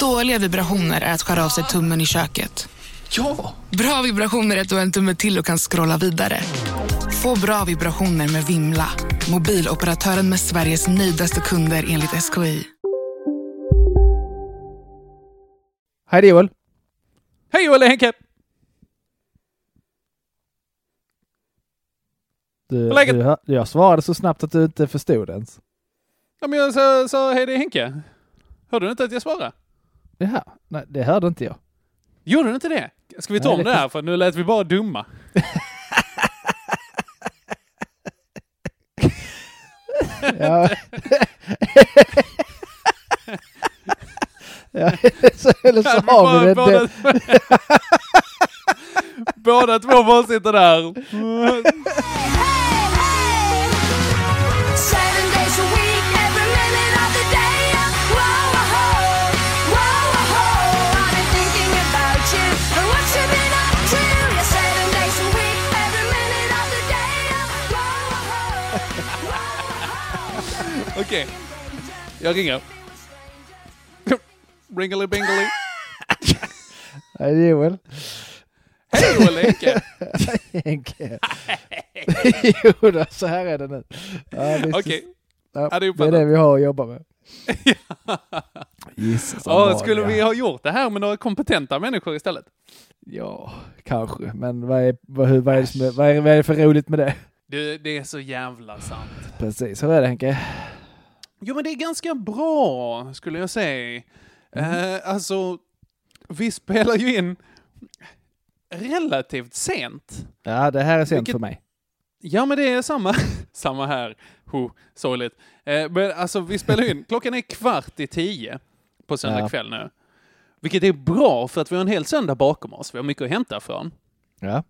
Dåliga vibrationer är att skära av sig tummen i köket. Ja! Bra vibrationer är att du har en tumme till och kan scrolla vidare. Få bra vibrationer med Vimla. Mobiloperatören med Sveriges nöjdaste kunder enligt SKI. Hej det är Joel. Hej Joel, det är Henke! Du, läget? du, hör- jag svarade så snabbt att du inte förstod ens. Ja, men jag sa, sa hej det är Henke. Hörde du inte att jag svarade? Jaha, nej det hörde inte jag. Gjorde du inte det? Ska vi ta Nej, om det det här? För nu lät vi bara dumma. Ja. ja, så, eller så har vi det. båda, båda två bara sitter där. Okej. Jag ringer. Ringely bingely. Hej Joel. Hej Joel, Henke. Henke. jo då, så här är det nu. Ja. Okej. Ja, Ja, det är det vi har att jobba med. Som Ja, skulle vi ha gjort det här med några kompetenta människor istället? Ja, kanske. Men vad är, vad, vad, är det som är, vad, är, vad är det för roligt med det? Det, det är så jävla sant. Precis, hur är det Henke? Jo, men det är ganska bra, skulle jag säga. Mm. Eh, alltså, vi spelar ju in relativt sent. Ja, det här är sent Vilket- för mig. Ja, men det är samma, samma här. Ho, sorgligt. Eh, men alltså, vi spelar in, klockan är kvart i tio på söndag Ja. kväll nu. Vilket är bra, för att vi har en hel söndag bakom oss. Vi har mycket att hämta från. Ja.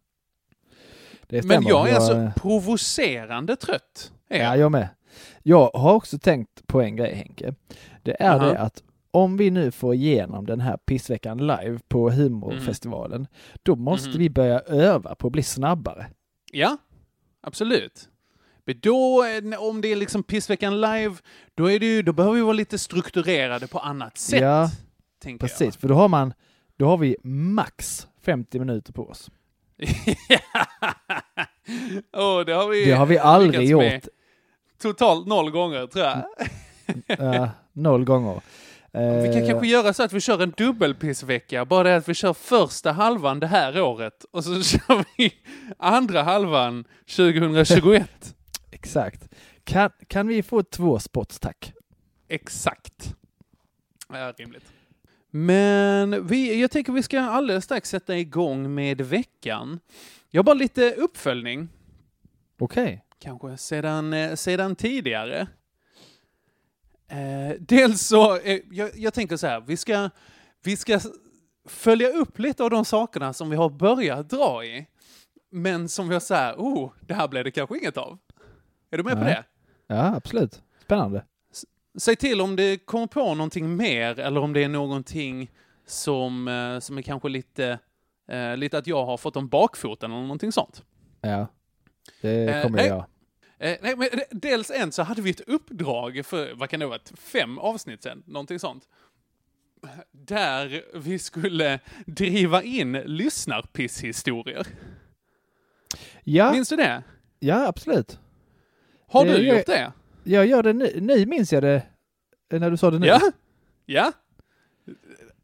Men jag är alltså provocerande trött. Är Ja, jag med. Jag har också tänkt på en grej Henke. Det är Aha. det att om vi nu får igenom den här pissveckan live på humorfestivalen, då måste Mhm. vi börja öva på att bli snabbare. Ja, absolut. Men då, eh, om det är liksom pissveckan live, då, är det ju, då behöver vi vara lite strukturerade på annat sätt. Ja, Precis, för då har man, då har vi max 50 minuter på oss. Jag. oh, det har vi, Det har vi aldrig lyckats med gjort Totalt noll gånger, tror jag. eh, noll gånger. Vi kan Eh, kanske göra så att vi kör en dubbelpissvecka, bara det att vi kör första halvan det här året och så kör vi andra halvan 2021. Exakt. Kan, kan vi få två spots tack? Exakt. Ja, rimligt. Men vi, jag tänker vi ska alldeles strax sätta igång med veckan. Jag har bara lite uppföljning, Okej. Kanske sedan, eh, sedan tidigare. Eh, dels så, eh, jag, jag tänker så här, vi ska, vi ska s- följa upp lite av de sakerna som vi har börjat dra i, men som vi har så här, oh, det här blev det kanske inget av. Är du med på Nej. det? Ja, absolut. Spännande. Säg till om det kommer på någonting mer eller om det är någonting som, eh, som är kanske lite, eh, lite att jag har fått om bakfoten eller någonting sånt. Ja. Det Eh, kommer nej. jag göra. Eh, nej, men dels en så hade vi ett uppdrag för, vad kan det varit, fem avsnitt sen, någonting sånt. Där vi skulle driva in lyssnarpisshistorier. Ja, Minns du det? ja, absolut. Har Det du gör- gjort det? Jag gör det nu. Nu minns jag det. eh, När du sa det nu. Ja. Ja.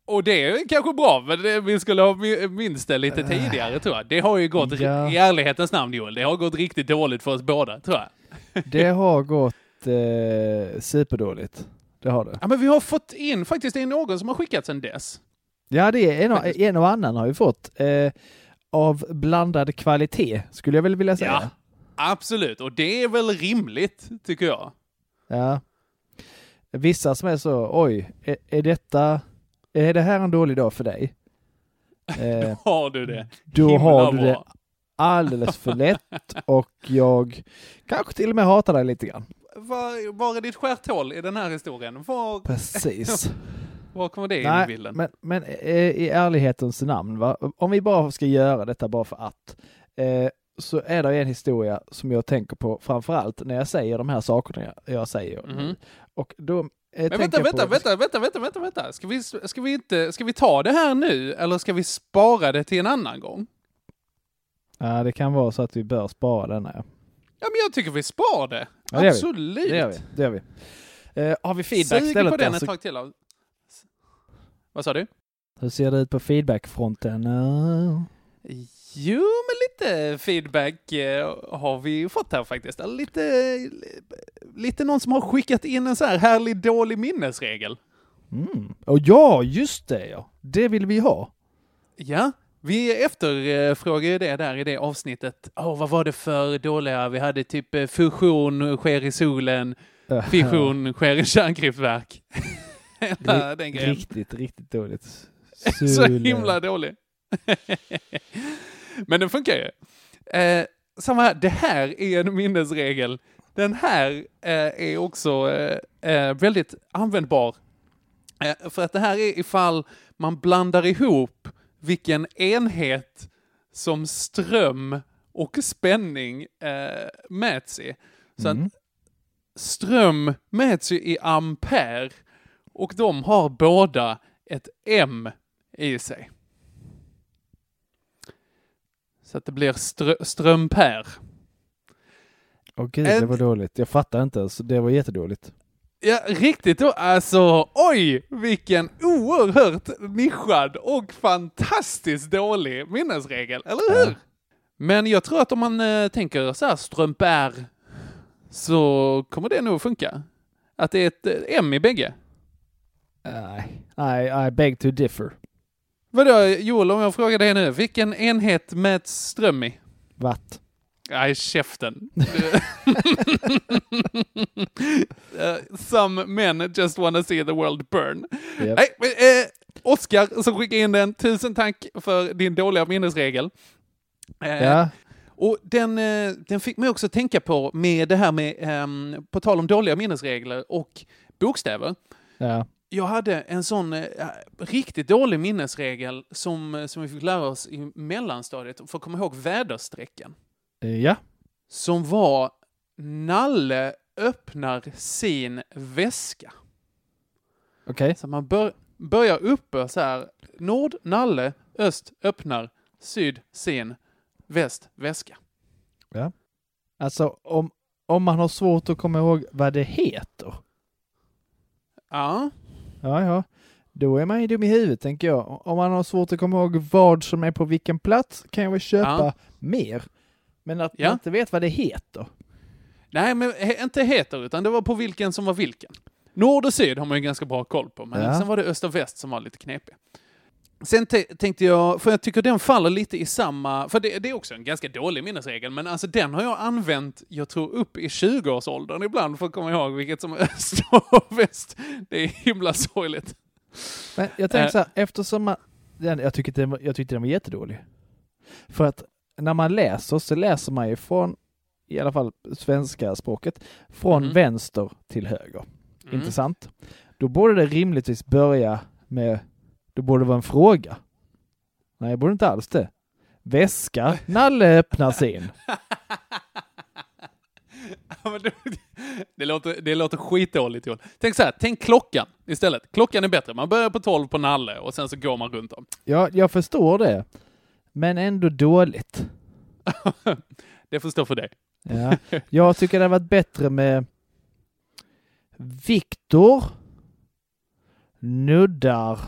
Och det är kanske bra, men det, vi skulle ha mi- minst det lite tidigare tror jag. Det har ju gått, Ja. i ärlighetens namn Joel, det har gått riktigt dåligt för oss båda tror jag. Det har gått eh, superdåligt. Det har det. Ja, men vi har fått in, faktiskt det är någon som har skickat sedan dess. Ja, det är en, och- en och annan har vi fått. Eh, av blandad kvalitet, skulle jag väl vilja säga. Ja. Absolut, och det är väl rimligt, tycker jag. Ja. vissa som är så, oj, är, är detta, är det här en dålig dag för dig? Eh, Har du det? då Himla har du bra. det alldeles för lätt och jag kanske till och med hatar dig lite grann. Var, var är ditt skärthål i den här historien? Var, Precis. var kommer det in i Nej, bilden? men, men eh, i ärlighetens namn, va? om vi bara ska göra detta bara för att, eh, så är det en historia som jag tänker på framförallt när jag säger de här sakerna jag, jag säger. Mhm. Och då Men tänker vänta, vänta, vänta, vänta, vänta, vänta, vänta. Ska vi, ska, vi inte, ska vi ta det här nu eller ska vi spara det till en annan gång? Ja, det kan vara så att vi bör spara denna. Ja. Ja, men jag tycker vi spar det. Ja, det. Absolut. Det gör vi. Det gör vi. Eh, har vi feedback Sug istället på den ett tag till. Vad sa du? hur ser det ut på feedbackfronten? Uh, Jo, men lite feedback eh, har vi fått här faktiskt. Eller Lite, lite någon som har skickat in en så här härlig dålig minnesregel. mm. Och ja, just det ja. Det vill vi ha. Ja, vi efterfrågade ju det där i det avsnittet. Åh, vad var det för dåliga? Vi hade typ eh, fusion sker i solen, fission sker i kärnkraftverk. Hela ri- den grejen. Riktigt, riktigt dåligt. Så Sule. himla dålig. Men den funkar ju. Eh, samma här, det här är en minnesregel. Den här eh, är också eh, eh, väldigt användbar. Eh, för att det här är ifall man blandar ihop vilken enhet som ström och spänning eh, mäts i. Så Mm. att ström mäts ju i ampere och de har båda ett M i sig. Så att det blir strö- strömpär. Åh gud, det var dåligt. Jag fattar inte ens. Det var jättedåligt. Ja, riktigt då. Alltså, oj, vilken oerhört nischad och fantastiskt dålig minnesregel, eller hur? Ja. Men jag tror att om man eh, tänker så här strumpär så kommer det nog funka. Att det är ett eh, M i bägge. Nej, I, I beg to differ. Vadå, Joel, om jag frågar dig nu, vilken enhet mäts ström i? Watt. Nej, käften. Eh, Some men just wanna see the world burn. Japp. Nej, eh, Oskar som skickade in den, tusen tack för din dåliga minnesregel. Eh, Ja, Och den, eh, den fick mig också tänka på med det här med, ehm, på tal om dåliga minnesregler och bokstäver. ja. Jag hade en sån eh, riktigt dålig minnesregel som, eh, som vi fick lära oss i mellanstadiet för att komma ihåg väderstrecken. Eh, Ja, Som var Nalle öppnar sin väska. okej. Så man bör, börjar uppe så här. Nord, Nalle, öst, öppnar, syd, sin, väst, väska. Alltså om, om man har svårt att komma ihåg vad det heter. Ja, Ja, ja. Då är man ju dum i huvudet, tänker jag. Om man har svårt att komma ihåg vad som är på vilken plats kan jag väl köpa Ja. mer. Men att Ja. man inte vet vad det heter. nej men inte heter utan det var på vilken som var vilken. Nord och syd har man ju ganska bra koll på, men Ja. sen var det öst och väst som var lite knepig. Sen te- tänkte jag, för jag tycker den faller lite i samma, för det, det är också en ganska dålig minnesregel, men alltså den har jag använt, jag tror upp i 20-årsåldern ibland för att komma ihåg vilket som är öst och väst. Det är himla sorgligt. Men jag tänker Eh. så här, eftersom man... Den, jag, tycker den, jag tyckte den var jättedålig. För att när man läser så läser man ju från, i alla fall svenska språket, från Mhm. vänster till höger. Mm. Inte sant? Då borde det rimligtvis börja med, då borde det vara en fråga. Nej, det borde inte alls det. Väska, Nalle öppnar sin. Det, det, låter, det låter skitdåligt Joel. Tänk så här, tänk klockan istället. Klockan är bättre. Man börjar på 12 på Nalle och sen så går man runt om. Ja, jag förstår det. Men ändå dåligt. Det får stå för dig. Ja. Jag tycker det hade varit bättre med Viktor nuddar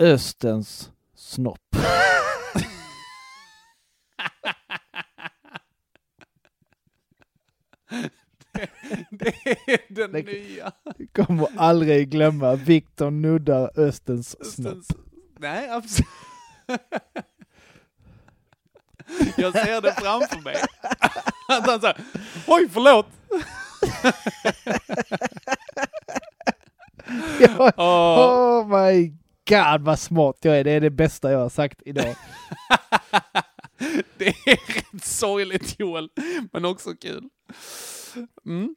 Östens snopp. Det är den Det- nya. Kommer aldrig glömma Viktor nuddar Östens snopp. Östens- Nej, absolut. Jag ser det framför mig. Att han säger, oj förlåt. Ja, Åh. oh my god vad smart jag är. Det är det bästa jag har sagt idag. Det är rätt sorgligt Joel, men också kul. Mm.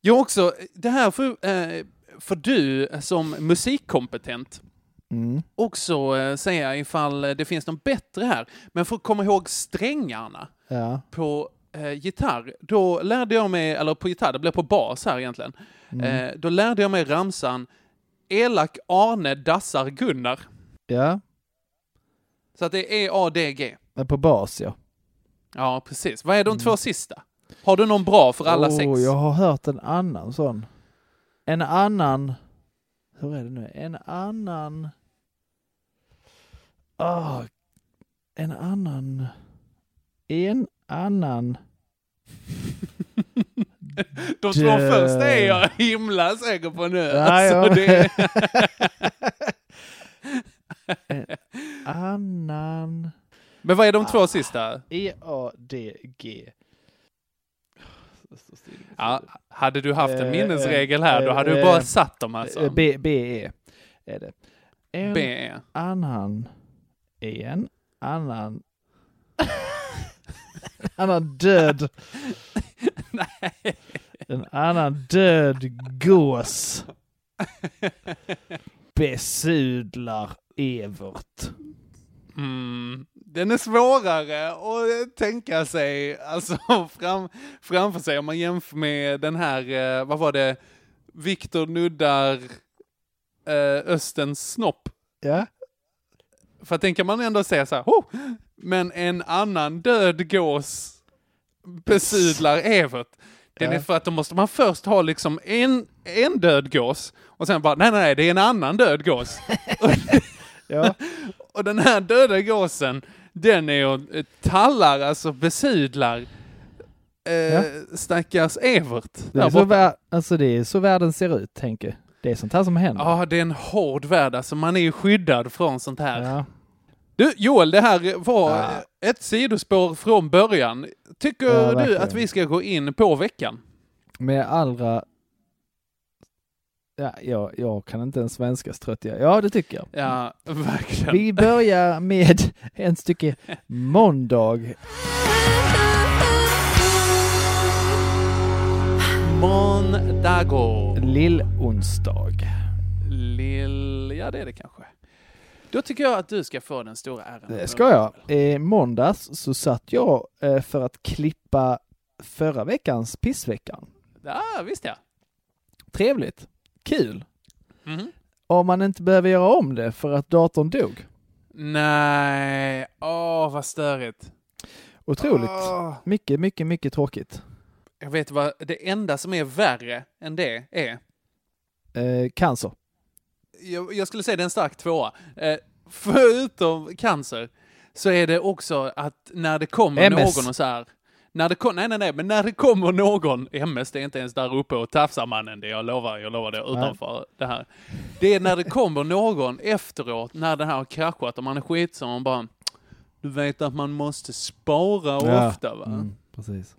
Jag också, det här för, eh, för du som musikkompetent Mm. också eh, säga ifall det finns någon bättre här. Men för att komma ihåg strängarna Ja. på eh, gitarr, då lärde jag mig, eller på gitarr, det blev på bas här egentligen. Mm. Eh, då lärde jag mig ramsan Elak Arne dassar Gunnar. ja, Så att det är A, D, G. men på bas ja. Ja, precis. Vad är de två sista? Har du någon bra för alla oh, sex? Jag har hört en annan sån. En annan... Hur är det nu? En annan... Ah, en annan... En annan... De två Dö. första är jag himla säker på nu. Alltså, ja. det en annan... Men vad är de två sista? E-A-D-G. Ja, hade du haft en Eh, minnesregel här, då hade du eh, bara eh, satt dem alltså. B- B-E är det. En B. annan... En annan... en annan död... Nej. En annan död gås besudlar Evert. Mm, den är svårare att tänka sig, alltså fram, framför sig om man jämför med den här, eh, vad var det, Viktor nuddar eh, Östens snopp. Ja, För att den kan man ändå säga så här, oh! men en annan död gås besudlar Evert. Den Ja. är för att då måste man först ha liksom en, en död gås och sen bara, nej, nej, nej, det är en annan död gås. ja. Och den här döda gåsen, den är och eh, tallar, alltså besudlar eh, Ja. stackars Evert. Det är, så alltså det är så världen ser ut, tänker Det är sånt här som händer. Ja, det är en hård värld, alltså man är ju skyddad från sånt här. Ja. Du, Joel, det här var Ja. ett sidospår från början. Tycker Ja, du att vi ska gå in på veckan? Med allra... Ja, jag, jag kan inte ens svenska trött jag. Ja, det tycker jag. Ja, verkligen. Vi börjar med en stycke måndag. Mondago. Lill-onsdag. Lill... Ja, det är det kanske. Då tycker jag att du ska få den stora äran. Det ska jag. I måndags så satt jag eh, för att klippa förra veckans pissveckan. Ja, visst ja. Trevligt. Kul. Mhm. Om man inte behöver göra om det för att datorn dog. Nej, åh vad störigt. Otroligt. Åh. Mycket, mycket, mycket tråkigt. Jag vet vad, det enda som är värre än det är, Eh, cancer. jag, jag skulle säga det är en stark tvåa. Eh, förutom cancer så är det också att när det kommer MS. någon och så här, när det kom, nej, nej, nej, men när det kommer någon, MS, det är inte ens där uppe och tafsar mannen, det jag lovar, jag lovar det utanför det här. Det är när det kommer någon efteråt, när det här har kraschat och man är skitsam och bara, du vet att man måste spara Ja. ofta va? Mm, precis.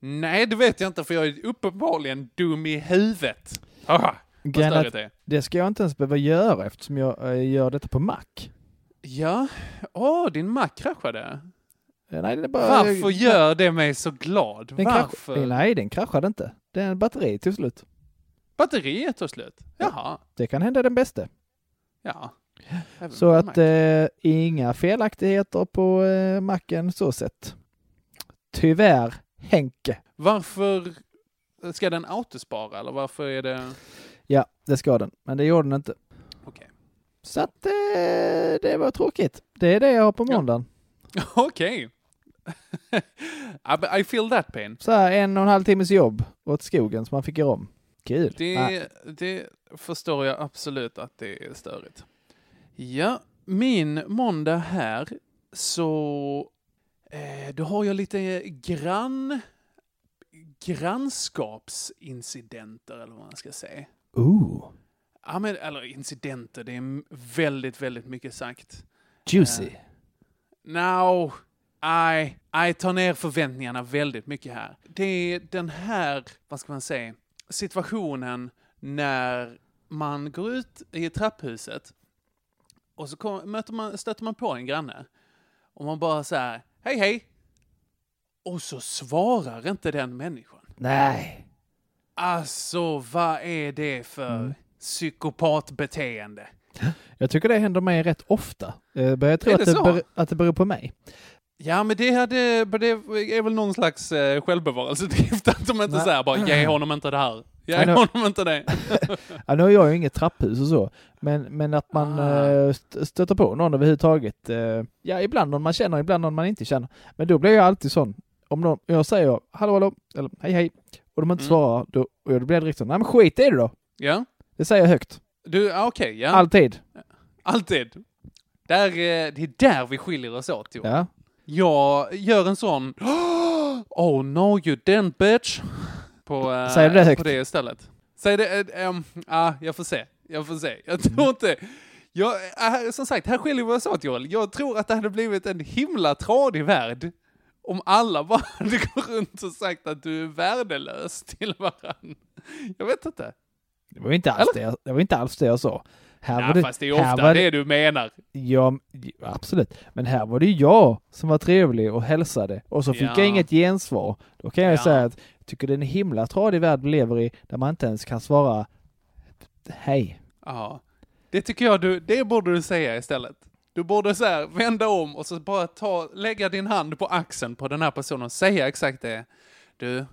Nej, det vet jag inte för jag är uppenbarligen dum i huvudet. Aha, att det det ska jag inte ens behöva göra eftersom jag eh, gör detta på Mac. Ja, åh, din Mac kraschade. Eh, Nej, det bara... Varför gör det mig så glad? den Varför? krasch... Nej, den kraschade inte. Den batteri tog slut. Batteriet tog slut? Jaha, Det kan hända den bästa. ja. Även Så att eh, inga felaktigheter på eh, Macen så sett. Tyvärr, Henke. Varför ska den autospara eller varför är det... Ja, det ska den. Men det gjorde den inte. Okej. Så att eh, det var tråkigt. Det är det jag har på måndagen. Okej. I I feel that pain. Så här en och en halv timmes jobb åt skogen som man fick göra om. Kul. Nej. Det, det förstår jag absolut att det är störigt. Ja, min måndag här så eh, då har jag lite grann grannskapsincidenter eller vad man ska säga. Ooh, Ja, men, eller incidenter, det är väldigt, väldigt mycket sagt. juicy. Eh, No, I, I tar ner förväntningarna väldigt mycket här. Det är den här, vad ska man säga, situationen när man går ut i trapphuset och så kom, möter man, stöter man på en granne. Och man bara så här, hej hej. Och så svarar inte den människan. Nej. Alltså, vad är det för psykopatbeteende? Jag tycker det händer mig rätt ofta. Jag börjar tro att det ber, att det beror på mig. Ja, men det, hade, det är väl någon slags eh, självbevarelsedrift att de inte säger bara ge honom inte det här. Nej, nu- honom inte det. Ja, nu har jag ju inget trapphus och så, men, men att man Ah. eh, st- stöter på någon överhuvudtaget. eh, Ja, ibland någon man känner, ibland någon man inte känner. Men då blir jag alltid sån. Om någon, jag säger hallå, hallå, eller hej, hej, och de inte Mm. svarar, då, och då blir jag direkt så, nej men skit i det då. Ja, Det säger jag högt. du, ah, okej, ja. Alltid. Alltid. Där, eh, det är där vi skiljer oss åt, jo. Ja. Jag gör en sån Oh no you didn't bitch. På, eh, Säger du det högt? på det istället. Säg det, um, ah, jag får se. Jag får se. Jag tror inte... Jag, äh, som sagt, här skiljer vi oss åt Joel. Jag tror att det hade blivit en himla tradig värld om alla bara hade gått runt och sagt att du är värdelös till varandra. Jag vet inte. Det var inte alls, det, jag- det, var inte alls det jag sa. Här var Nej, det, fast det är ofta var det du menar. Ja, absolut. Men här var det jag som var trevlig och hälsade och så fick Ja. jag inget gensvar. Då kan jag Ja. säga att tycker det är en himla tradig värld vi lever i där man inte ens kan svara hej. Ja. Det tycker jag du, det borde du säga istället. Du borde så här vända om och så bara ta, lägga din hand på axeln på den här personen och säga exakt det. Du,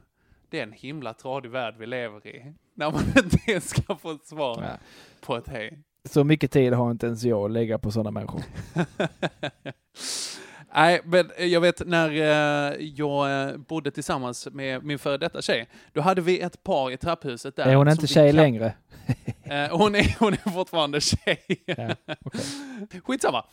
det är en himla tradig värld vi lever i. När man inte ens ska få ett svar Ja. på ett hej. Så mycket tid har inte ens jag att lägga på sådana människor. Nej, men jag vet när eh, jag eh, bodde tillsammans med min före detta tjej, då hade vi ett par i trapphuset där. är hon inte tjej längre? Eh, hon, är, hon är fortfarande tjej. Ja, Skitsamma.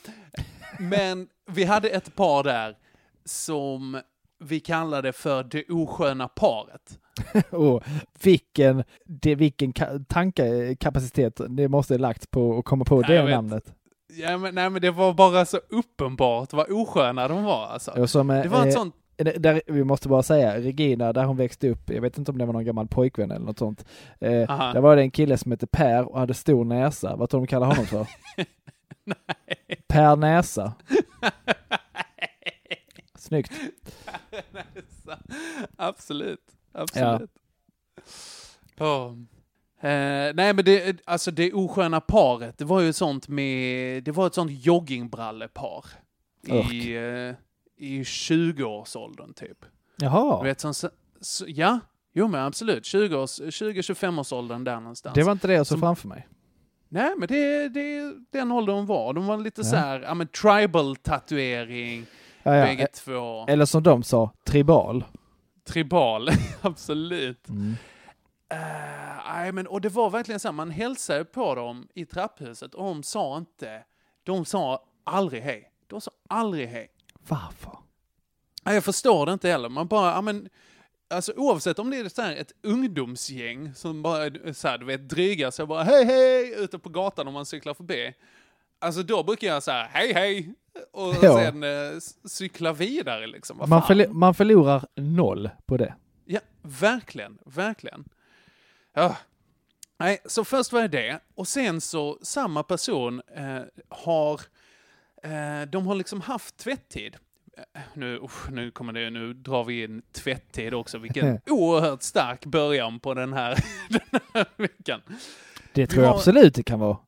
Men vi hade ett par där som vi kallade för det osköna paret. och vilken, det, vilken ka- tankekapacitet det måste lagt på att komma på Ja, det namnet. Ja, men, nej, men det var bara så uppenbart vad osköna de var. Alltså. Som, Det var ett eh, sånt... där, vi måste bara säga, Regina, där hon växte upp, jag vet inte om det var någon gammal pojkvän eller något sånt. Eh, Aha. där var det en kille som hette Per och hade stor näsa. Vad tror du de kallar honom för? Per Näsa. Snyggt. Absolut. Absolut. Åh. Eh, nej men det, alltså det osköna paret, det var ju sånt med, det var ett sånt joggingbrallepar. I, eh, i 20-årsåldern typ. Jaha, Du vet, som, så, ja, jo men absolut. 20-25-årsåldern där någonstans. det var inte det jag såg som- framför mig. Nej, men det, det den åldern de var. De var lite Ja. så här, ja men tribal-tatuering, Ja, ja. bägge två. Eller som de sa, tribal. Tribal, absolut. Mm. Eh, Nej, men och det var verkligen så man hälsade på dem i trapphuset och de sa inte, de sa aldrig hej. De sa aldrig hej. Varför? Nej, jag förstår det inte heller. Man bara, ja men, alltså oavsett om det är så här ett ungdomsgäng som bara, så här, du vet, drygar sig och bara hej hej ute på gatan om man cyklar förbi. Alltså då brukar jag säga hej hej och Ja. sen eh, cykla vidare liksom. Vad Man, fan? förli- man förlorar noll på det. Ja, verkligen, verkligen. Ja. Nej, så först var det det. Och sen så, samma person eh, har, eh, de har liksom haft tvätttid. Eh, Nu, usch, nu kommer det, nu drar vi in tvätttid också. Vilken oerhört stark början på den här, den här veckan. Det tror jag har- absolut det kan vara.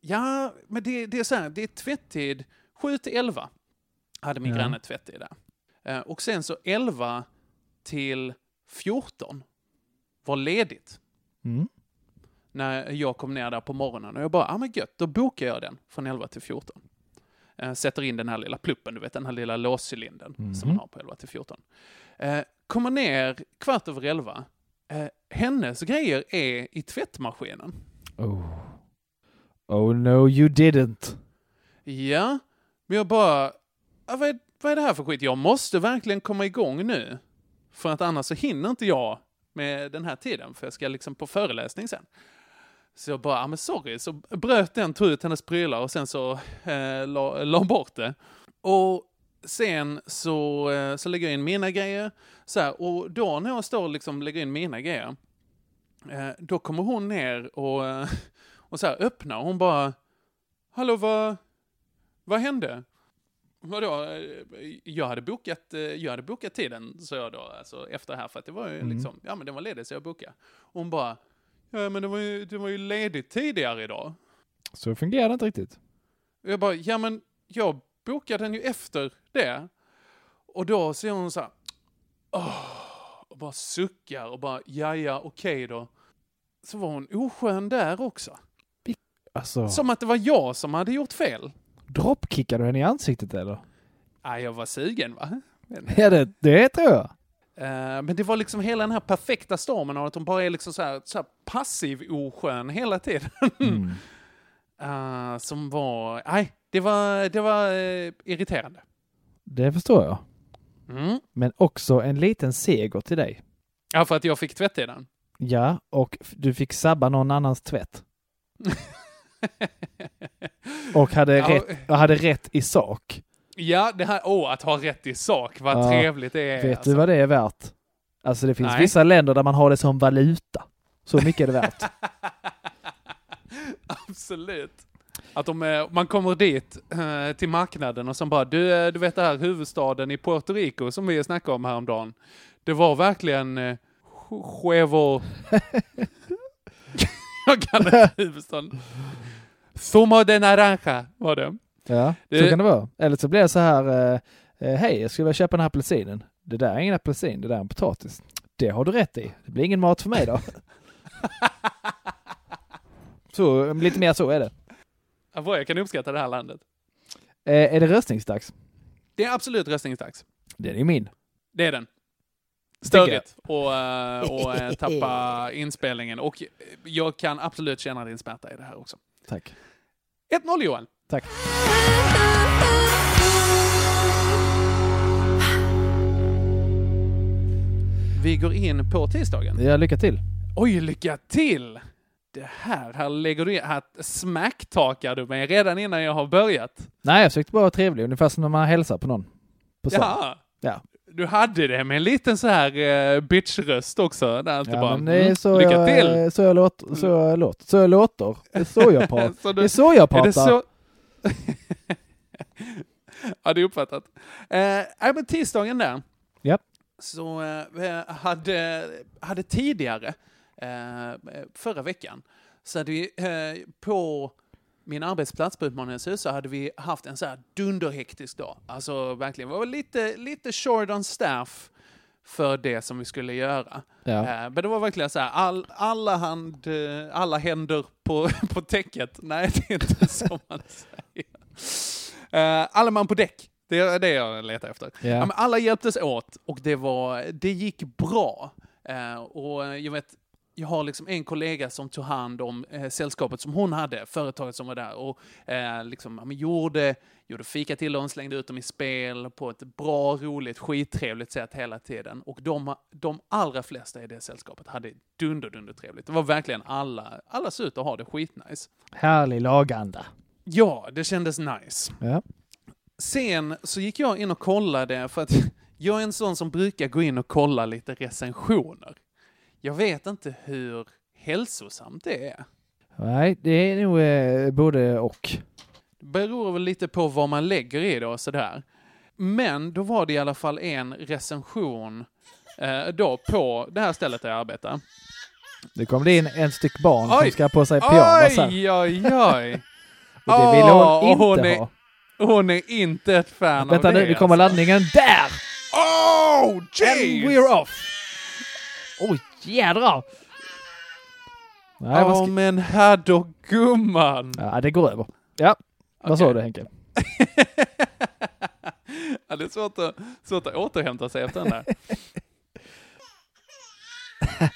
Ja, men det, det är så här, det är tvätttid 7 till 11 hade min Ja. granne tvätttid där. Eh, och sen så 11 till 14 var ledigt. Mm. När jag kom ner där på morgonen och jag bara, ja ah, men gött, då bokar jag den från 11 till 14. Eh, sätter in den här lilla pluppen, du vet den här lilla låscylindern som Mhm. man har på 11 till 14. Eh, kommer ner kvart över 11. Eh, hennes grejer är i tvättmaskinen. Oh. oh no you didn't. Ja, men jag bara, "Ja, vad är, vad är det här för skit? Jag måste verkligen komma igång nu. För att annars så hinner inte jag med den här tiden, för jag ska liksom på föreläsning sen. Så jag bara, ja men sorry, så bröt den, tog ut hennes prylar och sen så eh, la, la bort det. Och sen så, eh, så lägger jag in mina grejer, så här, och då när jag står och liksom lägger in mina grejer, eh, då kommer hon ner och, eh, Och så här öppnar och hon bara, hallå vad, vad hände? Vadå, jag hade bokat, eh, jag hade bokat tiden, sa jag då, alltså efter det här, för att det var ju Mm. liksom, ja men den var ledig så jag bokade. Och hon bara, ja men det var ju, det var ju ledigt tidigare idag. Så fungerar det inte riktigt. Jag bara, ja men jag bokade den ju efter det. Och då ser hon så här, åh, och bara suckar och bara, ja ja, okej då. Så var hon oskön där också. Alltså, Som att det var jag som hade gjort fel. Droppkickar du henne i ansiktet eller? Nej, jag var sugen va? Ja, det, det tror jag. Eh, men det var liksom hela den här perfekta stormen av att hon bara är liksom så här, så här passiv oskön hela tiden. Mm. Eh, som var, nej, det var, det var eh, irriterande. Det förstår jag. Mm. Men också en liten seger till dig. Ja, för att jag fick tvättiden. Ja, och du fick sabba någon annans tvätt. Och hade, Ja, rätt, hade rätt i sak. Ja, det här, åh, att ha rätt i sak, vad Ja, trevligt det är. Vet alltså. du vad det är värt? Alltså det finns Nej. vissa länder där man har det som valuta. Så mycket är det värt. Absolut. Att de, eh, man kommer dit eh, till marknaden och som bara, du, eh, du vet det här huvudstaden i Puerto Rico som vi snackade om häromdagen. Det var verkligen eh, Huevo... Jag kan inte huvudstaden. Zumo de naranja var det. Ja, Det- så kan det vara. Eller så blir det så här, eh, eh, hej, jag skulle vilja köpa den här apelsinen. Det där är ingen apelsin, det där är en potatis. Det har du rätt i. Det blir ingen mat för mig då. så, lite mer så är det. Jag kan uppskatta det här landet. Eh, är det röstningsdags? Det är absolut röstningsdags. Det är min. Det är den. Störigt och, eh, och eh, tappa inspelningen. Och jag kan absolut känna din smärta i det här också. Tack. 1-0 Johan. Tack. Vi går in på tisdagen. Ja, lycka till. Oj, lycka till! Det här, här lägger du in, här smacktakar du mig redan innan jag har börjat. Nej, jag försökte bara vara trevlig, ungefär som när man hälsar på någon. På. Ja. Du hade det med en liten så här uh, bitchröst också. Där Ja, bara, det är mm, så lycka jag, till! Så jag låter. Så jag låter. Så jag låter. Det är så jag pratar. Så Det du- är så jag Är pratar. det så? ja, det är uppfattat. Eh, men tisdagen där. Japp. Så eh, hade, hade tidigare, eh, förra veckan, så hade vi eh, på min arbetsplats på Utmaningens så hade vi haft en så här dunderhektisk dag. Alltså verkligen, var lite, lite short on staff för det som vi skulle göra. Ja. Eh, Men det var verkligen så här, all, alla, hand, eh, alla händer på, på täcket. Nej, det är inte så man säger. Eh, Alla man på däck. Det är det jag letar efter. Men alla hjälptes åt och det, var, det gick bra. Och jag vet, jag har liksom en kollega som tog hand om eh, sällskapet som hon hade, företaget som var där, och eh, liksom, ja, men gjorde, gjorde fika till dem, slängde ut dem i spel på ett bra, roligt, skittrevligt sätt hela tiden. Och de, de allra flesta i det sällskapet hade dunder, dunder trevligt. Det var verkligen alla, alla såg ut att ha det skitnice. Härlig laganda. Ja, det kändes nice. Ja. Sen så gick jag in och kollade, för att jag är en sån som brukar gå in och kolla lite recensioner. Jag vet inte hur hälsosamt det är. Nej, det är nog eh, både och. Det beror väl lite på vad man lägger i det och sådär. Men då var det i alla fall en recension eh, då på det här stället där jag arbetar. Det kommer bli in en styck barn som Oj! ska ha på sig pyjamas. Oj, oj, oj! Och det vill hon inte hon är, ha. Hon är inte ett fan Vänta av det. nu, nu kommer alltså. laddningen. Där! Oh, And jeez! we're off! Oj, jädrar! Nej, vad Ja, ska... men här då gumman. Ja, det går över. Ja, vad sa du Henke? ja, det är svårt att, svårt att återhämta sig efter den där.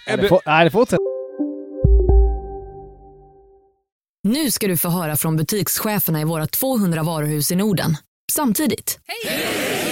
Ja, det får... Nej, det fortsätter. Nu ska du få höra från butikscheferna i våra 200 varuhus i Norden. Samtidigt. Hej!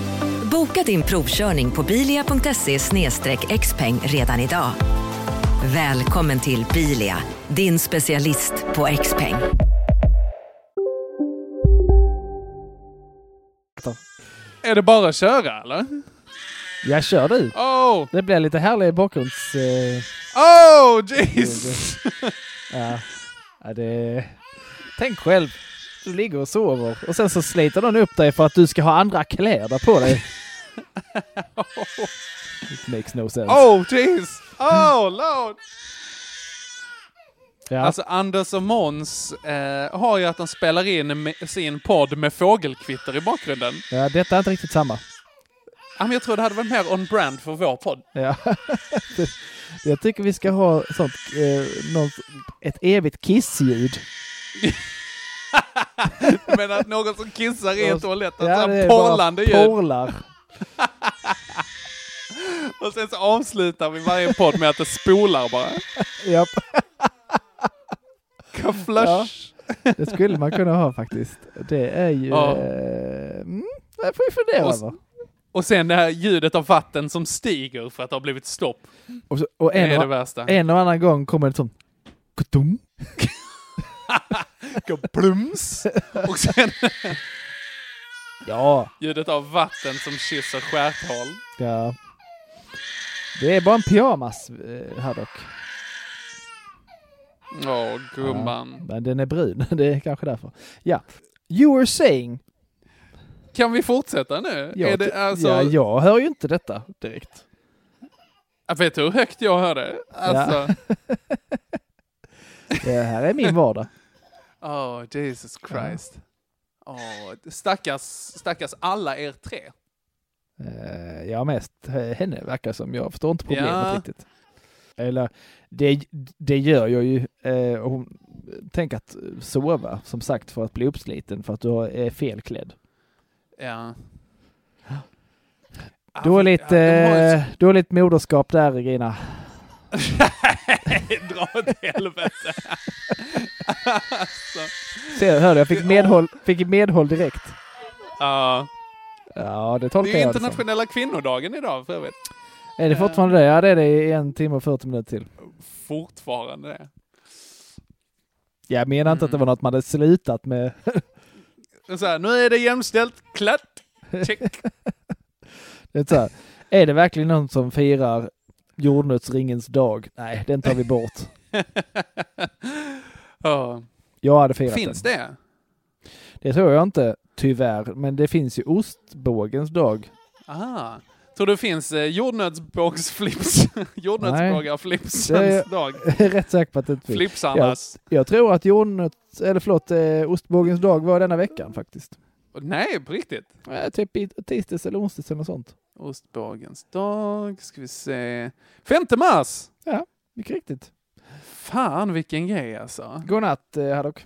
Boka din provkörning på bilia.se xpeng redan idag. Välkommen till Bilia, din specialist på XPeng. Är det bara att köra eller? Jag kör du. Oh! Det blir lite härlig bakgrunds... Eh, Oh, jeez! ja. ja, det... Tänk själv. Du ligger och sover och sen så sliter någon upp dig för att du ska ha andra kläder på dig. It makes no sense. Oh, jeez! Oh, lord! Ja. Alltså Anders och Måns eh, har ju att de spelar in sin podd med fågelkvitter i bakgrunden. ja, detta är inte riktigt samma. Ja, men jag tror det hade varit mer on brand för vår podd. Ja. Jag tycker vi ska ha sånt, eh, något, ett evigt kissljud. Men att någon som kissar i en toalett, Ja, alltså det ja, är porlande ljud. Porlar. Och sen så avslutar vi varje podd med att det spolar bara. Japp. Flush. Ja, det skulle man kunna ha faktiskt. Det är ju... Ja. Eh, mm, det får vi fundera Och- över. Och sen det här ljudet av vatten som stiger för att det har blivit stopp. Och, så, och Det en, är det värsta. en och annan gång kommer det. Kutum. Plums! Och sen Ja, ljudet av vatten som kysser stjärthål. ja. Det är bara en pyjamas eh, här dock. Åh, gumman. Ja, men den är brun, det är kanske därför. Ja. You were saying. Kan vi fortsätta nu? Jag, är det, alltså, ja, jag hör ju inte detta direkt. Jag vet du hur högt jag hör det? Alltså, Det här är min vardag. Oh Jesus Christ. Åh, stackars, stackars alla er tre. Eh, ja, mest henne verkar som. Jag förstår inte problemet Ja. riktigt. Eller, det, det gör jag ju. Och hon, tänk att sova, som sagt, för att bli uppsliten för att du är felklädd. Ja. Dåligt, Ja, ju eh, dåligt moderskap där, Regina. Dra åt helvete. alltså. Se, hör du, jag fick medhåll, fick medhåll direkt. Ja. Ja, det tolkar är jag det som. internationella kvinnodagen idag för övrigt. Är det fortfarande det? Ja, det är det i en timme och 40 minuter till. Fortfarande det. Jag menar inte att det var något man hade slutat med. Så här, nu är det jämställt, klart, check. Det är, så här, är det verkligen någon som firar jordnötsringens dag? Nej, den tar vi bort. Ja. Jag hade firat Finns den. det? Det tror jag inte, tyvärr. Men det finns ju ostbågens dag. Aha. Tror du det finns eh, jordnötsbågsflips? Jordnötsbågar-flipsens dag? Jag är rätt säker på att det inte finns. Flipsarnas. Jag, jag tror att jordnöts, eller förlåt, eh, ostbågens dag var denna veckan faktiskt. Nej, på riktigt? Eh, typ i tisdags eller onsdags eller något sånt. Ostbågens dag, ska vi se. 5 mars! Ja, mycket riktigt. Fan vilken grej alltså. Godnatt eh, Haddock.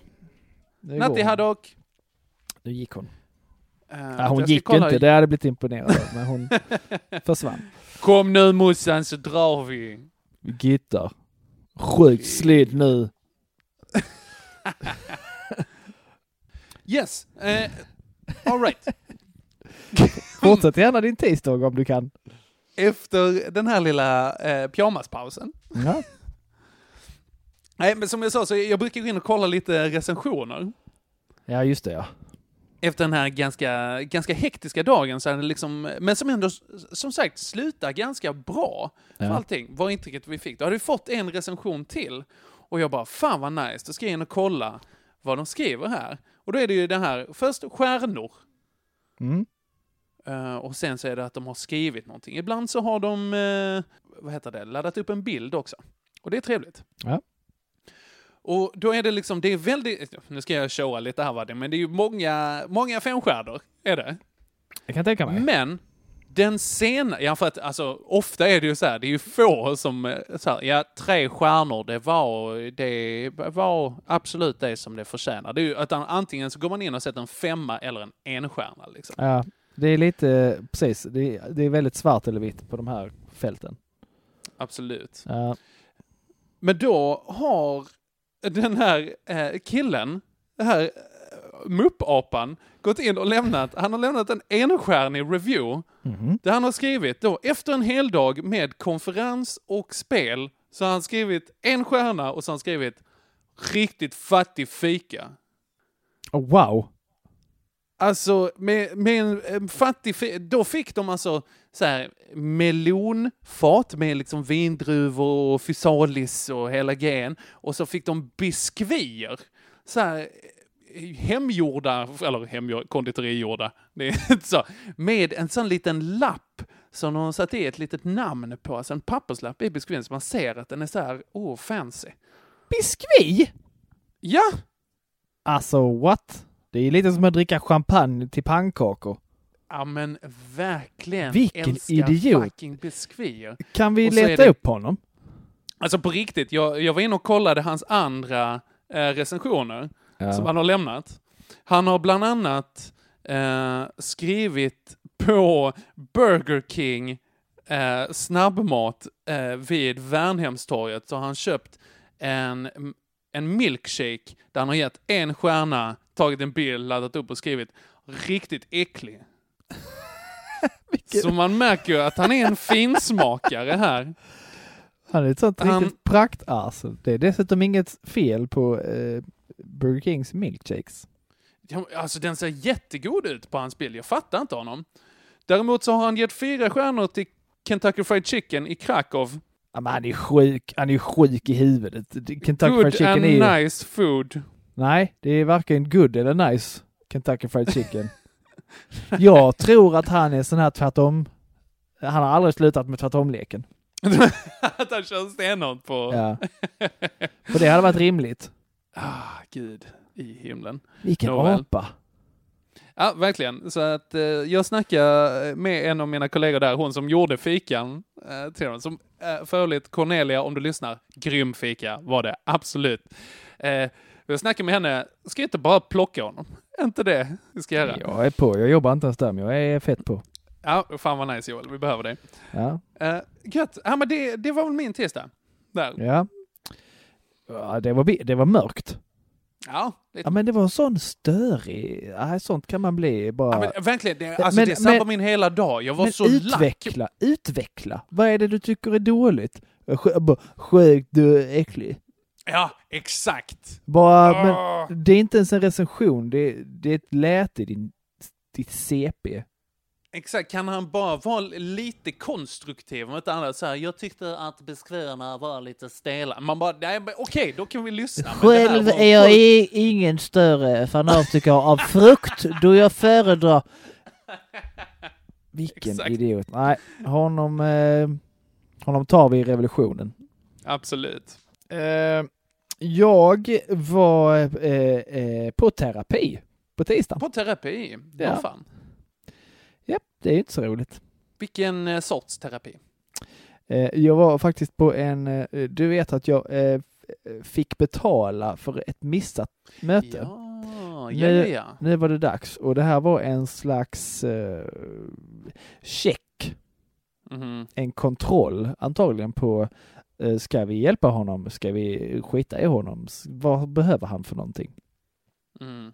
Nu Natti går hon. Haddock. Nu gick hon. Eh, Ja, hon jag ska gick kolla- inte, det hade jag blivit imponerad av, men hon försvann. Kom nu morsan så drar vi. Gittar. Sjukt slidd nu. Yes. Eh, all right. Fortsätt gärna din tisdag om du kan. Efter den här lilla eh, pyjamaspausen. Ja. Nej, men som jag sa så jag brukar gå in och kolla lite recensioner. Ja, just det ja. Efter den här ganska, ganska hektiska dagen, så är det liksom, men som ändå, som sagt, slutar ganska bra för Ja. allting, var intrycket vi fick. Då hade vi fått en recension till, och jag bara, fan vad nice, då ska jag in och kolla vad de skriver här. Och då är det ju det här, först stjärnor, Mm. eh, och sen så är det att de har skrivit någonting. Ibland så har de, eh, vad heter det, laddat upp en bild också. Och det är trevligt. Ja. Och då är det liksom, det är väldigt, nu ska jag showa lite här Vadim, men det är ju många, många femstjärnor, är det. Jag kan tänka mig. Men, Den sena, ja för att alltså ofta är det ju så här, det är ju få som, eh, så här, ja tre stjärnor, det var, det var absolut det som det förtjänar. Det är ju att antingen så går man in och sätter en femma eller en enstjärna liksom. Ja, det är lite, precis, det är, det är väldigt svart eller vitt på de här fälten. Absolut. Ja. Men då har den här eh, killen, den här muppapan, gått in och lämnat, han har lämnat en enstjärnig review Mhm. där han har skrivit då efter en hel dag med konferens och spel så har han skrivit en stjärna och så har han skrivit riktigt fattig fika. Oh, wow! Alltså med, med en, en fattig fi- då fick de alltså så här melonfat med liksom vindruvor och fysalis och hela gen. Och så fick de biskvier. Så här eh, hemgjorda, eller hemgjorda, konditorigjorda, det är inte så, med en sån liten lapp som de har satt i ett litet namn på, alltså en papperslapp i biskvin så man ser att den är så här, oh fancy. Biskvi? Ja! Alltså what? Det är lite som att dricka champagne till pannkakor. Ja men verkligen. Vilken Älskar idiot. fucking biskvier. Kan vi leta det- upp honom? Alltså på riktigt, jag, jag var inne och kollade hans andra eh, recensioner Ja. som han har lämnat. Han har bland annat eh, skrivit på Burger King eh, snabbmat eh, vid Värnhemstorget så har han köpt en, en milkshake där han har gett en stjärna, tagit en bild, laddat upp och skrivit riktigt äcklig. Så man märker ju att han är en finsmakare här. Han är ett sånt Han- riktigt praktas. Det är dessutom inget fel på eh, Burger Kings milkshakes. Ja, Alltså den ser jättegod ut på hans bild. Jag fattar inte honom. Däremot så har han gett fyra stjärnor till Kentucky Fried Chicken i Krakow. Ja, men han är sjuk, han är sjuk i huvudet. Kentucky Fried Good Chicken and är nice food. Nej, det är varken good eller nice Kentucky Fried Chicken. Jag tror att han är sån här tvärtom. Han har aldrig slutat med tvärtomleken. att han kör stenhårt på... Ja. För det hade varit rimligt. Ah, gud i himlen. Vilken Nåväl. apa. Ja, verkligen. Så att eh, jag snackade med en av mina kollegor där, hon som gjorde fikan eh, till dem. Som eh, för övrigt, Cornelia, om du lyssnar, grym fika var det, absolut. Eh, jag snackade med henne, ska inte bara plocka honom? Inte det vi ska göra? Jag är på, jag jobbar inte ens där, men jag är fett på. Ja, fan vad nice Joel, vi behöver det. Ja. Uh, gött, ja men det, det var väl min tisdag. Där. Ja. Ja det, var, det var mörkt. Ja, det, Ja, men det var sån störig. Ja, sånt kan man bli bara. ja men, verkligen, det, alltså, Men- det sabbar men- min hela dag. Jag var men så lack. utveckla, utveckla. Vad är det du tycker är dåligt? Sjukt, du är äcklig. Ja, exakt. Bara, Åh. men det är inte ens en recension, det är, det är ett läte, din, ditt CP. Exakt, kan han bara vara lite konstruktiv? Om inte annat så här, jag tyckte att beskrivarna var lite stela. Man bara, nej men okej, då kan vi lyssna. Själv är jag i, ingen större fanatiker av frukt då jag föredrar... Vilken Exakt. idiot. Nej, honom, eh, honom tar vi i revolutionen. Absolut. Eh, jag var eh, eh, på terapi på tisdagen. På terapi? Ja. Ja. fan. Det är inte så roligt. Vilken eh, sorts terapi? Eh, jag var faktiskt på en, eh, du vet att jag fick betala för ett missat möte. Ja, ja, Nu, ja. nu var det dags och det här var en slags check, Mhm. en kontroll antagligen på ska vi hjälpa honom, ska vi skita i honom, vad behöver han för någonting? Mm.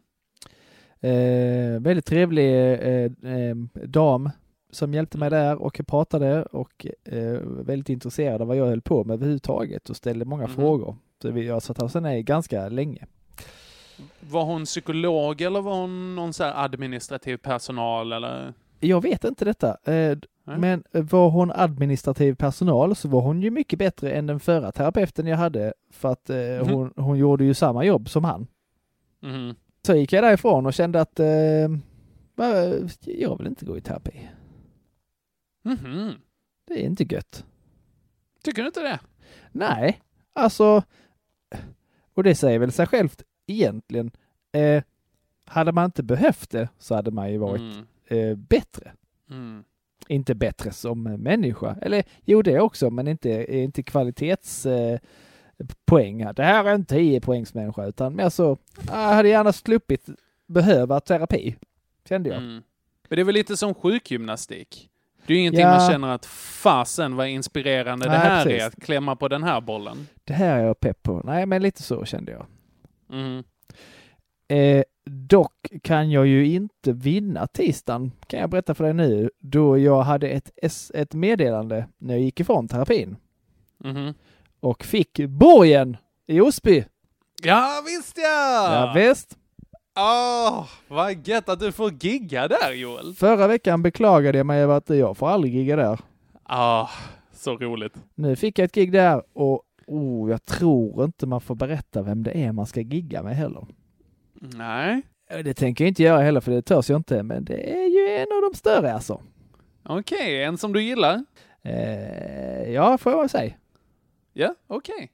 Eh, väldigt trevlig eh, eh, dam som hjälpte mig där och jag pratade och eh, väldigt intresserad av vad jag höll på med överhuvudtaget och ställde många Mhm. frågor. Så vi har satt oss ner ganska länge. Var hon psykolog eller var hon någon så administrativ personal eller? Jag vet inte detta, eh, men var hon administrativ personal så var hon ju mycket bättre än den förra terapeuten jag hade för att eh, Mhm. hon, hon gjorde ju samma jobb som han. Mhm. Så gick jag därifrån och kände att eh, jag vill inte gå i terapi. Mhm. Det är inte gött. Tycker du inte det? Nej, alltså, och det säger väl sig självt egentligen. Eh, hade man inte behövt det så hade man ju varit Mm. eh, bättre. Mm. inte bättre som människa. Eller jo, det också, men inte, inte kvalitets eh, poäng. Det här är en 10 poängs människa, utan mer så, jag hade gärna sluppit behöva terapi, kände jag. Mm. Men det är väl lite som sjukgymnastik? Det är ju ingenting Ja. man känner att fasen vad inspirerande det Nej, här precis. är att klämma på den här bollen. Det här är jag pepp på. Nej, men lite så kände jag. Mm. Eh, dock kan jag ju inte vinna tisdagen, kan jag berätta för dig nu, då jag hade ett, ett meddelande när jag gick ifrån terapin Mhm. Och fick borgen i Osby. Ja, visst ja! Ja, visst. Åh, vad gött att du får gigga där Joel. Förra veckan beklagade jag mig över att jag får aldrig gigga där. Ah, så roligt. Nu fick jag ett gig där och oh, jag tror inte man får berätta vem det är man ska gigga med heller. Nej, Det tänker jag inte göra heller för det törs jag inte, men det är ju en av de större alltså. okej, en som du gillar. Eh, ja, får jag väl säga. Ja, okej.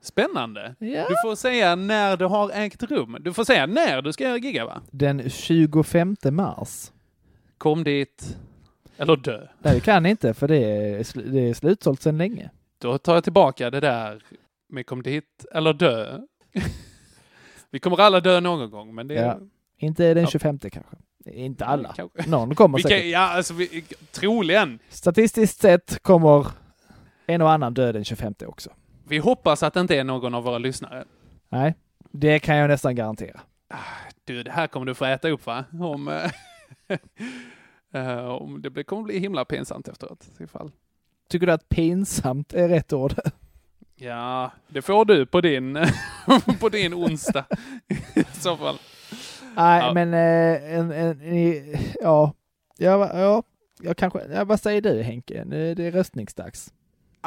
Spännande. Ja. Du får säga när det har ägt rum. Du får säga när du ska gigga va? Den 25 mars. Kom dit. Eller dö. Nej, det kan inte för det är, det är slutsålt sedan länge. Då tar jag tillbaka det där med kom dit eller dö. Vi kommer alla dö någon gång, men det är... Ja. Inte den Ja. 25 kanske. Inte alla. Kanske. Någon kommer säkert. ja, alltså vi, troligen. Statistiskt sett kommer en och annan dö den 25 också. Vi hoppas att det inte är någon av våra lyssnare. Nej, det kan jag nästan garantera. Du, det här kommer du få äta upp va? Om, eh, eh, om det kommer bli himla pinsamt efteråt. Ifall. Tycker du att pinsamt är rätt ord? Ja, det får du på din, på din onsdag i så fall. Nej, Ja. men eh, en, en, en, ja, ja, ja, jag kanske, ja, vad säger du Henke? Nu är det röstningsdags.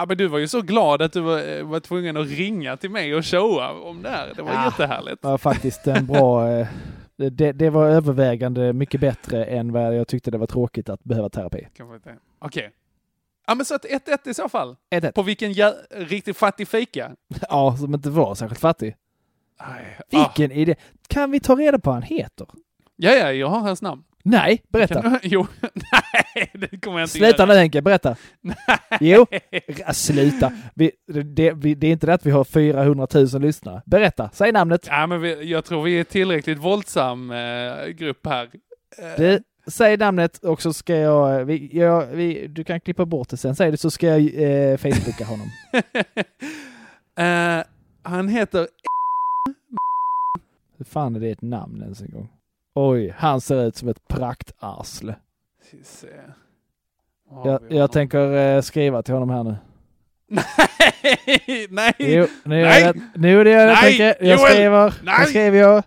Ja, men du var ju så glad att du var, eh, var tvungen att ringa till mig och showa om det här. Det var Ja. jättehärligt. Det var faktiskt en bra, eh, det, det var övervägande mycket bättre än vad jag tyckte det var tråkigt att behöva terapi. Okej. Ja, men så att 1-1 i så fall. 1-1. På vilken riktigt fattig fika? Ja, som inte var särskilt fattig. Aj, ah. Vilken idé! Kan vi ta reda på vad han heter? Ja, ja, jag har hans namn. Nej, berätta. Kan du- Jo, nej, det kommer jag inte Sluta nu. Henke, berätta. Jo, R- sluta. Vi, det, vi, det är inte det att vi har 400 000 lyssnare. Berätta, säg namnet. Ja, men vi, jag tror vi är tillräckligt våldsam eh, grupp här. Eh, Du, säg namnet och så ska jag, vi, jag vi, du kan klippa bort det sen, säg det så ska jag eh, Facebooka honom. eh, han heter... Hur fan är det ett namn ens en gång? Oj, han ser ut som ett praktarsle. Jag, jag tänker eh, skriva till honom här nu. Nej! Nej! Jo, nu Nej! jag det. Nu det jag Nej, tänker. Jag Joel! skriver. Nej! Jag skriver jag.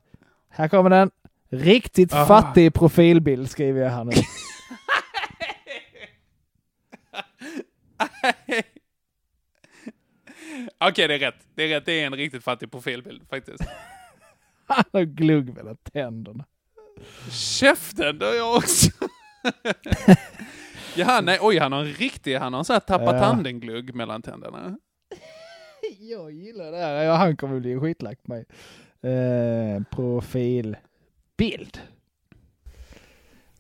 Här kommer den. Riktigt Ah. fattig profilbild skriver jag här nu. Okej, det är rätt. Det är rätt. Det är en riktigt fattig profilbild faktiskt. Han har glugg mellan tänderna. Käften, det har jag också. Jaha, nej, oj, han har en riktig, han har en sån här tappa Ja. tanden-glugg mellan tänderna. Jag gillar det här. Ja, han kommer bli skitlack på mig. Eh, profilbild.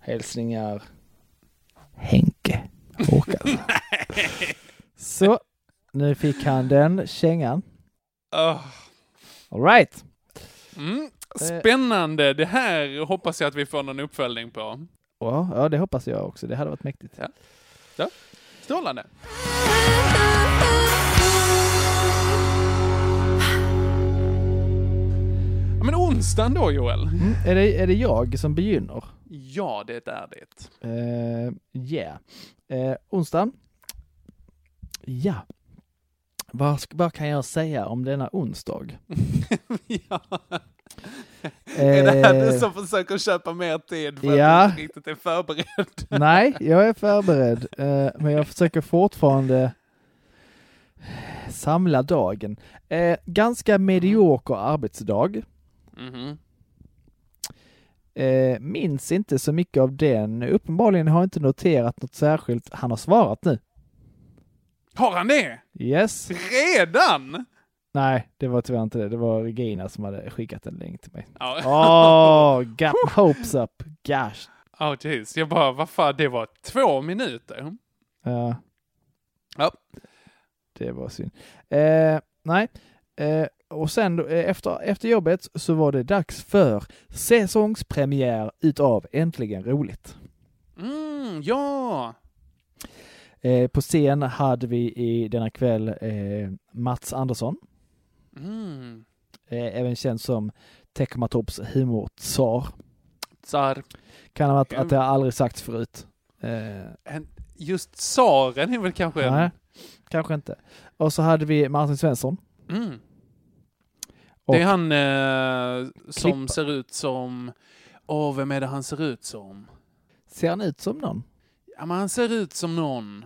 Hälsningar. Henke Håkansson. Så, nu fick han den kängan. Oh. All right. Mm. Spännande, det här hoppas jag att vi får någon uppföljning på. Ja, ja, det hoppas jag också. Det hade varit mäktigt. Ja. Ja. Strålande. Ja, men onsdagen då Joel? Mm, är, det, är det jag som begynner? Ja, det är det. Uh, yeah. Uh, onsdagen. Ja. Vad, vad kan jag säga om denna onsdag? ja. Är det här Eh, du som försöker köpa mer tid för ja. att du inte riktigt är förberedd? Nej, jag är förberedd, eh, men jag försöker fortfarande samla dagen. Eh, ganska medioker arbetsdag. Mhm. Eh, minns inte så mycket av den. Uppenbarligen har jag inte noterat något särskilt. Han har svarat nu. Har han det? Yes. Redan? Nej, det var tyvärr inte det. Det var Regina som hade skickat en länk till mig. Åh, got my hopes up. Gosh, Oh, jeez. Jag bara, vad fan, det var två minuter. Ja. Ja. Det var synd. Eh, nej, eh, och sen då, eh, efter, efter jobbet så var det dags för säsongspremiär utav Äntligen roligt. Mm, ja! Eh, på scen hade vi i denna kväll eh, Mats Andersson, Mm. eh, även känd som Teckomatops humortsar. Tsar. Kan ha varit att det har aldrig sagts förut. Eh, En, just tsaren är väl kanske en... nej, kanske inte. Och så hade vi Martin Svensson. Mm. Det är han eh, som Klippa. ser ut som... Åh, vem är det han ser ut som? ser han ut som någon? Ja, men han ser ut som någon.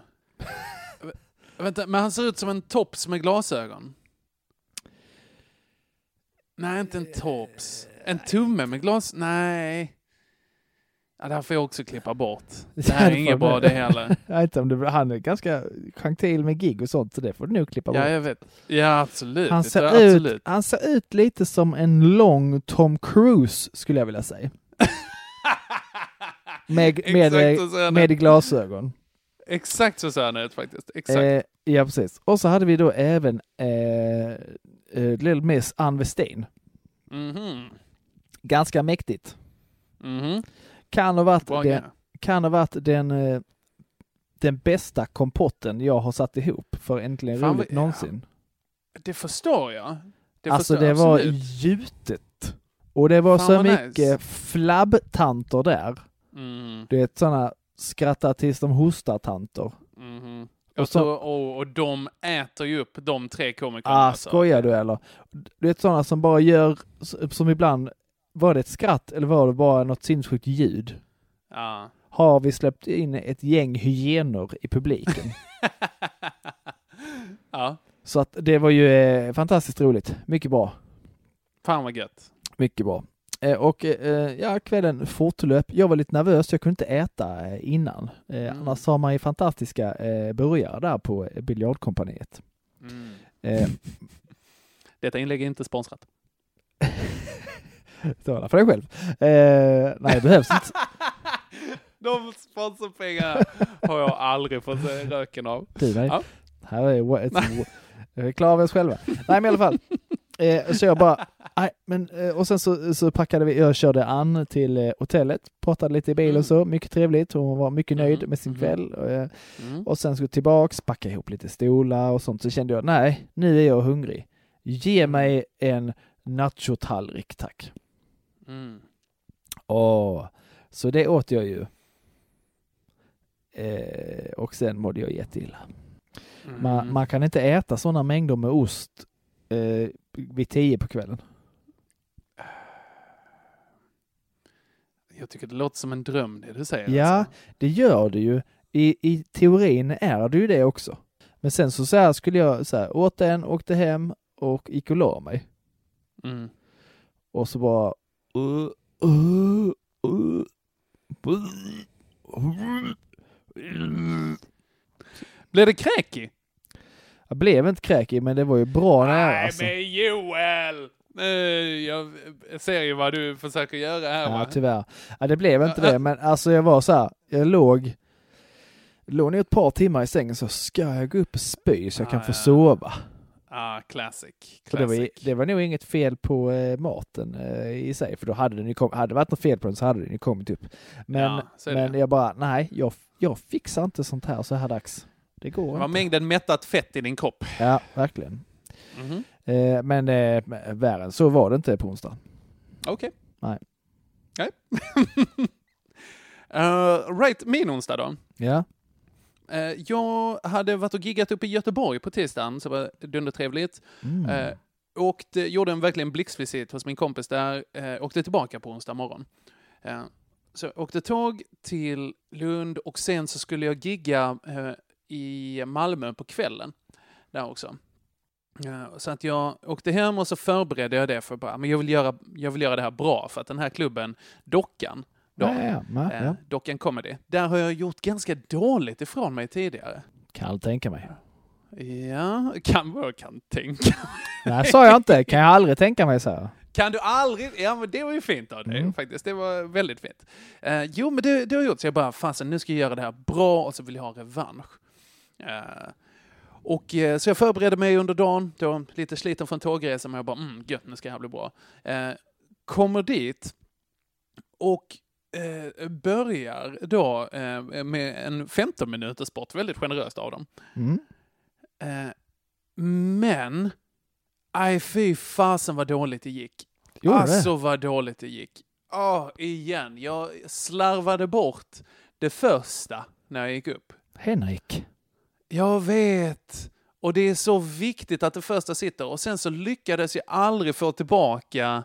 Vä- Vänta, men han ser ut som en tops med glasögon. Nej, inte en tops. En tumme med glas... Nej. Ja, det här får jag också klippa bort. Det här är inget bra det heller. Jag vet inte om det, han är ganska gentil med gig och sånt, så det får du nog klippa bort. Ja, jag vet. Ja, absolut. Han ser, ut, absolut. han ser ut lite som en lång Tom Cruise, skulle jag vilja säga. med, med, med ut. glasögon. Exakt så ser han ut faktiskt. Exakt. Eh, ja, precis. Och så hade vi då även eh, eh, Little Miss Ann Westin. Mhm. Ganska mäktigt. Mhm. Kan ha varit, Bra den, kan ha varit den, eh, den bästa kompotten jag har satt ihop för Äntligen Fan, roligt någonsin. Det förstår jag. Det alltså förstår det jag var absolut. gjutet. Och det var Fan, så mycket nice. flabbtanter där. Mm. Du vet sådana skrattar tills de hostar-tanter. Mhm. Och Och, så- och, och de äter ju upp de tre komikerna. Ah, alltså. skojar du eller? Du vet sådana som bara gör, som ibland, var det ett skratt eller var det bara något sinnessjukt ljud? Ja. Har vi släppt in ett gäng hyenor i publiken? ja. Så att det var ju eh, fantastiskt roligt. Mycket bra. Fan vad gött. Mycket bra. Eh, och eh, ja, kvällen fortlöp. Jag var lite nervös, jag kunde inte äta eh, innan. Eh, Annars har man ju fantastiska burgare där på Biljardkompaniet. Mm. Eh, Detta inlägg är inte sponsrat. Tala för dig själv. Eh, nej, det behövs inte. De sponsorpengarna har jag aldrig fått röken av. Du, nej. Ja. Här är ett, vi klarar oss själva. Nej, men i alla fall. Eh, så jag bara, nej, men, eh, och sen så, så packade vi, jag körde Ann till eh, hotellet, pratade lite i bilen och så, mycket trevligt. Hon var mycket nöjd med sin kväll. Eh, Mm. Och sen skulle tillbaks, packa ihop lite stolar och sånt. Så kände jag, nej, nu är jag hungrig. Ge mig en nachotallrik, tack. Mm. Åh, så det åt jag ju. Eh, och sen mådde jag jätteilla. Mm. Man, man kan inte äta sådana mängder med ost eh, vid tio på kvällen. Jag tycker det låter som en dröm det du säger. Ja, alltså. det gör det ju. I, I teorin är det ju det också. Men sen så, så här skulle jag så här, åt den, åkte hem och gick och la mig. Mm. Och så bara... Uh, uh, uh, uh, Blev det kräkig? Jag blev inte kräkig, men det var ju bra nära. Nej Alltså. men Joel! Jag ser ju vad du försöker göra här Ja, va? tyvärr. Ja, det blev inte det, men alltså jag var så här, jag låg, låg ner ett par timmar i sängen så ska jag gå upp och spy så jag kan få ja. sova. Ah, classic. Så det, var, classic. det var nog inget fel på eh, maten eh, i sig, för då hade den ju kom, hade det varit något fel på den så hade den ju kommit upp. Men, Ja, men jag bara, nej, jag, jag fixar inte sånt här så här dags. Det går Det var inte. mängden mättat fett i din kropp. Ja, verkligen. Mhm. Eh, men eh, värre än så var det inte på onsdag. Okej. Nej. Nej. uh, right, min onsdag då. Ja. Eh, jag hade varit och giggat uppe i Göteborg på tisdagen, så det var dundertrevligt. Mm. Eh, åkte, gjorde en verkligen blixtvisit hos min kompis där, eh, åkte tillbaka på onsdag morgon. Eh, så jag åkte tåg till Lund och sen så skulle jag gigga eh, i Malmö på kvällen. Där också. Eh, så att jag åkte hem och så förberedde jag det för bara, men jag vill göra, jag vill göra det här bra för att den här klubben, Dockan, då, Ja, ja, ja, eh. Dockan Comedy, där har jag gjort ganska dåligt ifrån mig tidigare. Kan tänka mig. Ja, kan vad jag kan tänka Nej, sa jag inte. Kan jag aldrig tänka mig så. Kan du aldrig... Ja, men det var ju fint av dig faktiskt. Det var väldigt fint. Eh, jo, men det, det har gjort. Så jag bara, fasen, nu ska jag göra det här bra och så vill jag ha revansch. Eh, och eh, så jag förberedde mig under dagen, då lite sliten från tågresan, men jag bara, mm, gött, nu ska det här bli bra. Eh, kommer dit och eh, börjar då eh, med en 15 minuters sport, väldigt generöst av dem. Mm. Eh, men, aj fy fasen vad dåligt det gick. Det? alltså vad dåligt det gick. Åh, igen, jag slarvade bort det första när jag gick upp. Henrik. Jag vet. Och det är så viktigt att det första sitter. Och sen så lyckades jag aldrig få tillbaka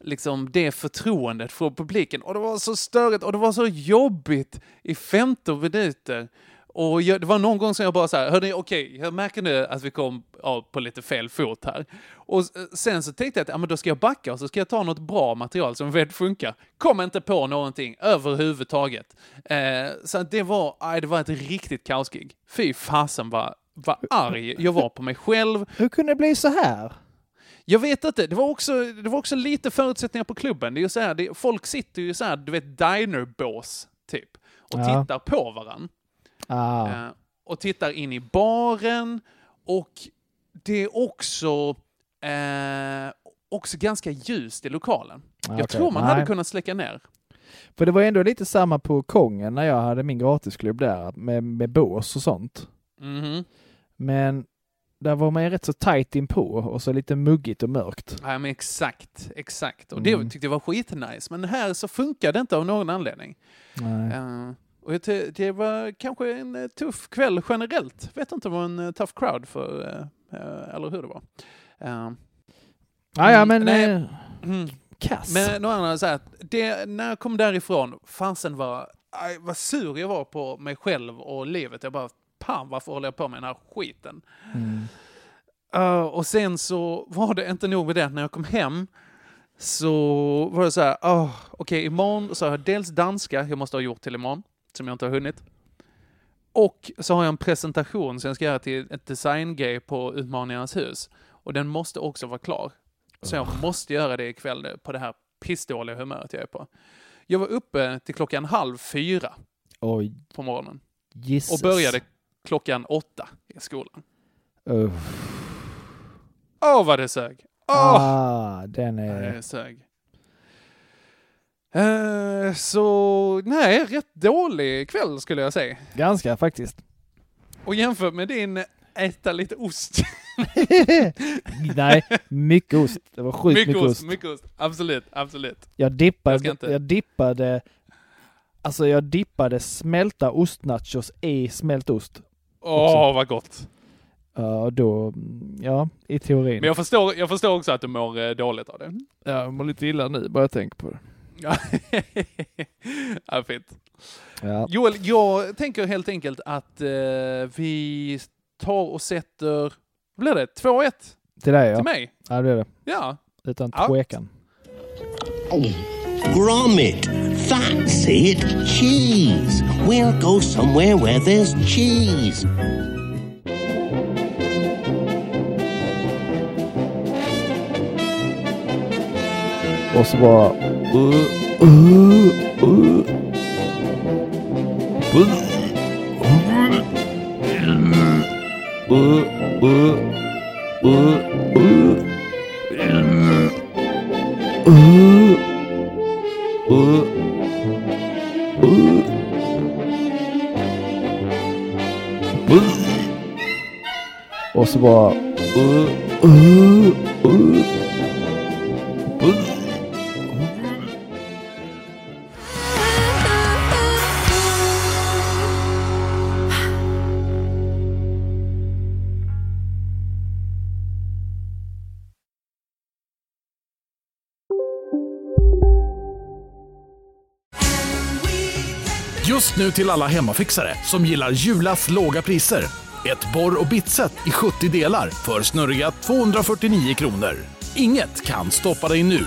liksom det förtroendet från publiken. Och det var så störigt och det var så jobbigt i 15 minuter. Och jag, det var någon gång som jag bara så här, hörni, okej, jag märker nu att vi kom ja, på lite fel fot här. Och s- sen så tänkte jag att ja, men då ska jag backa och så ska jag ta något bra material som vet funkar. Kom inte på någonting överhuvudtaget. Eh, så det var, aj, det var ett riktigt kaosgig. Fy fasen vad, vad arg jag var på mig själv. Hur kunde det bli så här? Jag vet inte, det var också, det var också lite förutsättningar på klubben. Det är ju så här, det, folk sitter ju så här, du vet, dinerbås, typ, och Ja. tittar på varandra. Ah. Eh, och tittar in i baren och det är också, eh, också ganska ljust i lokalen. Ah, Jag okej. tror man Nej. hade kunnat släcka ner. För det var ändå lite samma på Kongen när jag hade min gratisklubb där med, med bås och sånt. Mhm. Men där var man ju rätt så tajt inpå och så lite muggigt och mörkt. Ja, men exakt, exakt. Och Mm. det tyckte jag var skitnice. Men här så funkar det inte av någon anledning. Nej. Och det var kanske en eh, tuff kväll generellt. Vet inte om det var en eh, tough crowd för, eh, eller hur det var. Uh, Ah, ja, men... nej, eh, mm. kass. Men några andra så här, det, när jag kom därifrån, fasen var, vad sur jag var på mig själv och livet. Jag bara, pan varför håller jag på med den här skiten? Mm. Uh, och sen så var det inte nog med det, när jag kom hem så var det så här, oh, okej imorgon så har jag dels danska, jag måste ha gjort till imorgon, som jag inte har hunnit. Och så har jag en presentation som jag ska göra till ett designgrej på Utmaningarnas hus. Och den måste också vara klar. Så jag måste göra det ikväll på det här pissdåliga humöret jag är på. Jag var uppe till klockan halv fyra Oj, på morgonen. Jesus. Och började klockan åtta i skolan. Åh, vad det sög! Åh! Ah, den är... Det sög. Eh, så, nej, rätt dålig kväll skulle jag säga. Ganska faktiskt. Och jämfört med din äta lite ost. Nej, mycket ost. Det var sjukt mycket, mycket ost. ost, mycket ost. Absolut, absolut. Jag dippade, Jag jag, dippade, alltså jag dippade smälta ostnachos i smält ost. Åh, vad gott. Ja, då, mm, ja, i teorin. Men jag förstår, jag förstår också att du mår eh, dåligt av det. Ja, jag mår lite illa nu, bara jag tänker på det. Ja, fint. Ja. Joel, jag tänker helt enkelt att eh, vi tar och sätter, vad blir det, 2-1 Till dig ja. till mig? Ja, det är det. Ja. Utan Ja. tvekan. Grommet, that's it, cheese. We'll go somewhere where there's cheese. Och så bara... Uh, uh, uh. Uh, uh, uh, uh. Uh, uh, uh. Och nu till alla hemmafixare som gillar Julas låga priser. Ett borr och bitset i 70 delar för snurriga 249 kronor. Inget kan stoppa dig nu.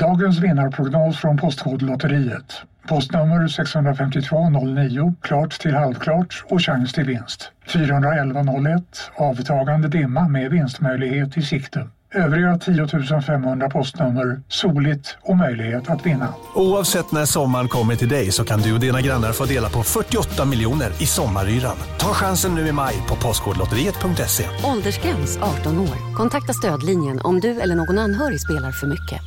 Dagens vinnarprognos från Postkodlotteriet. Postnummer 65209, klart till halvklart och chans till vinst. 41101, avtagande dimma med vinstmöjlighet i sikte. Övriga 10 500 postnummer, soligt och möjlighet att vinna. Oavsett när sommaren kommer till dig så kan du och dina grannar få dela på 48 miljoner i sommaryran. Ta chansen nu i maj på Postkodlotteriet.se. Åldersgräns 18 år. Kontakta stödlinjen om du eller någon anhörig spelar för mycket.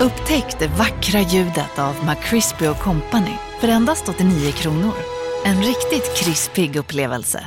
Upptäck det vackra ljudet av McCrispy Company för endast 89 kronor. En riktigt krispig upplevelse.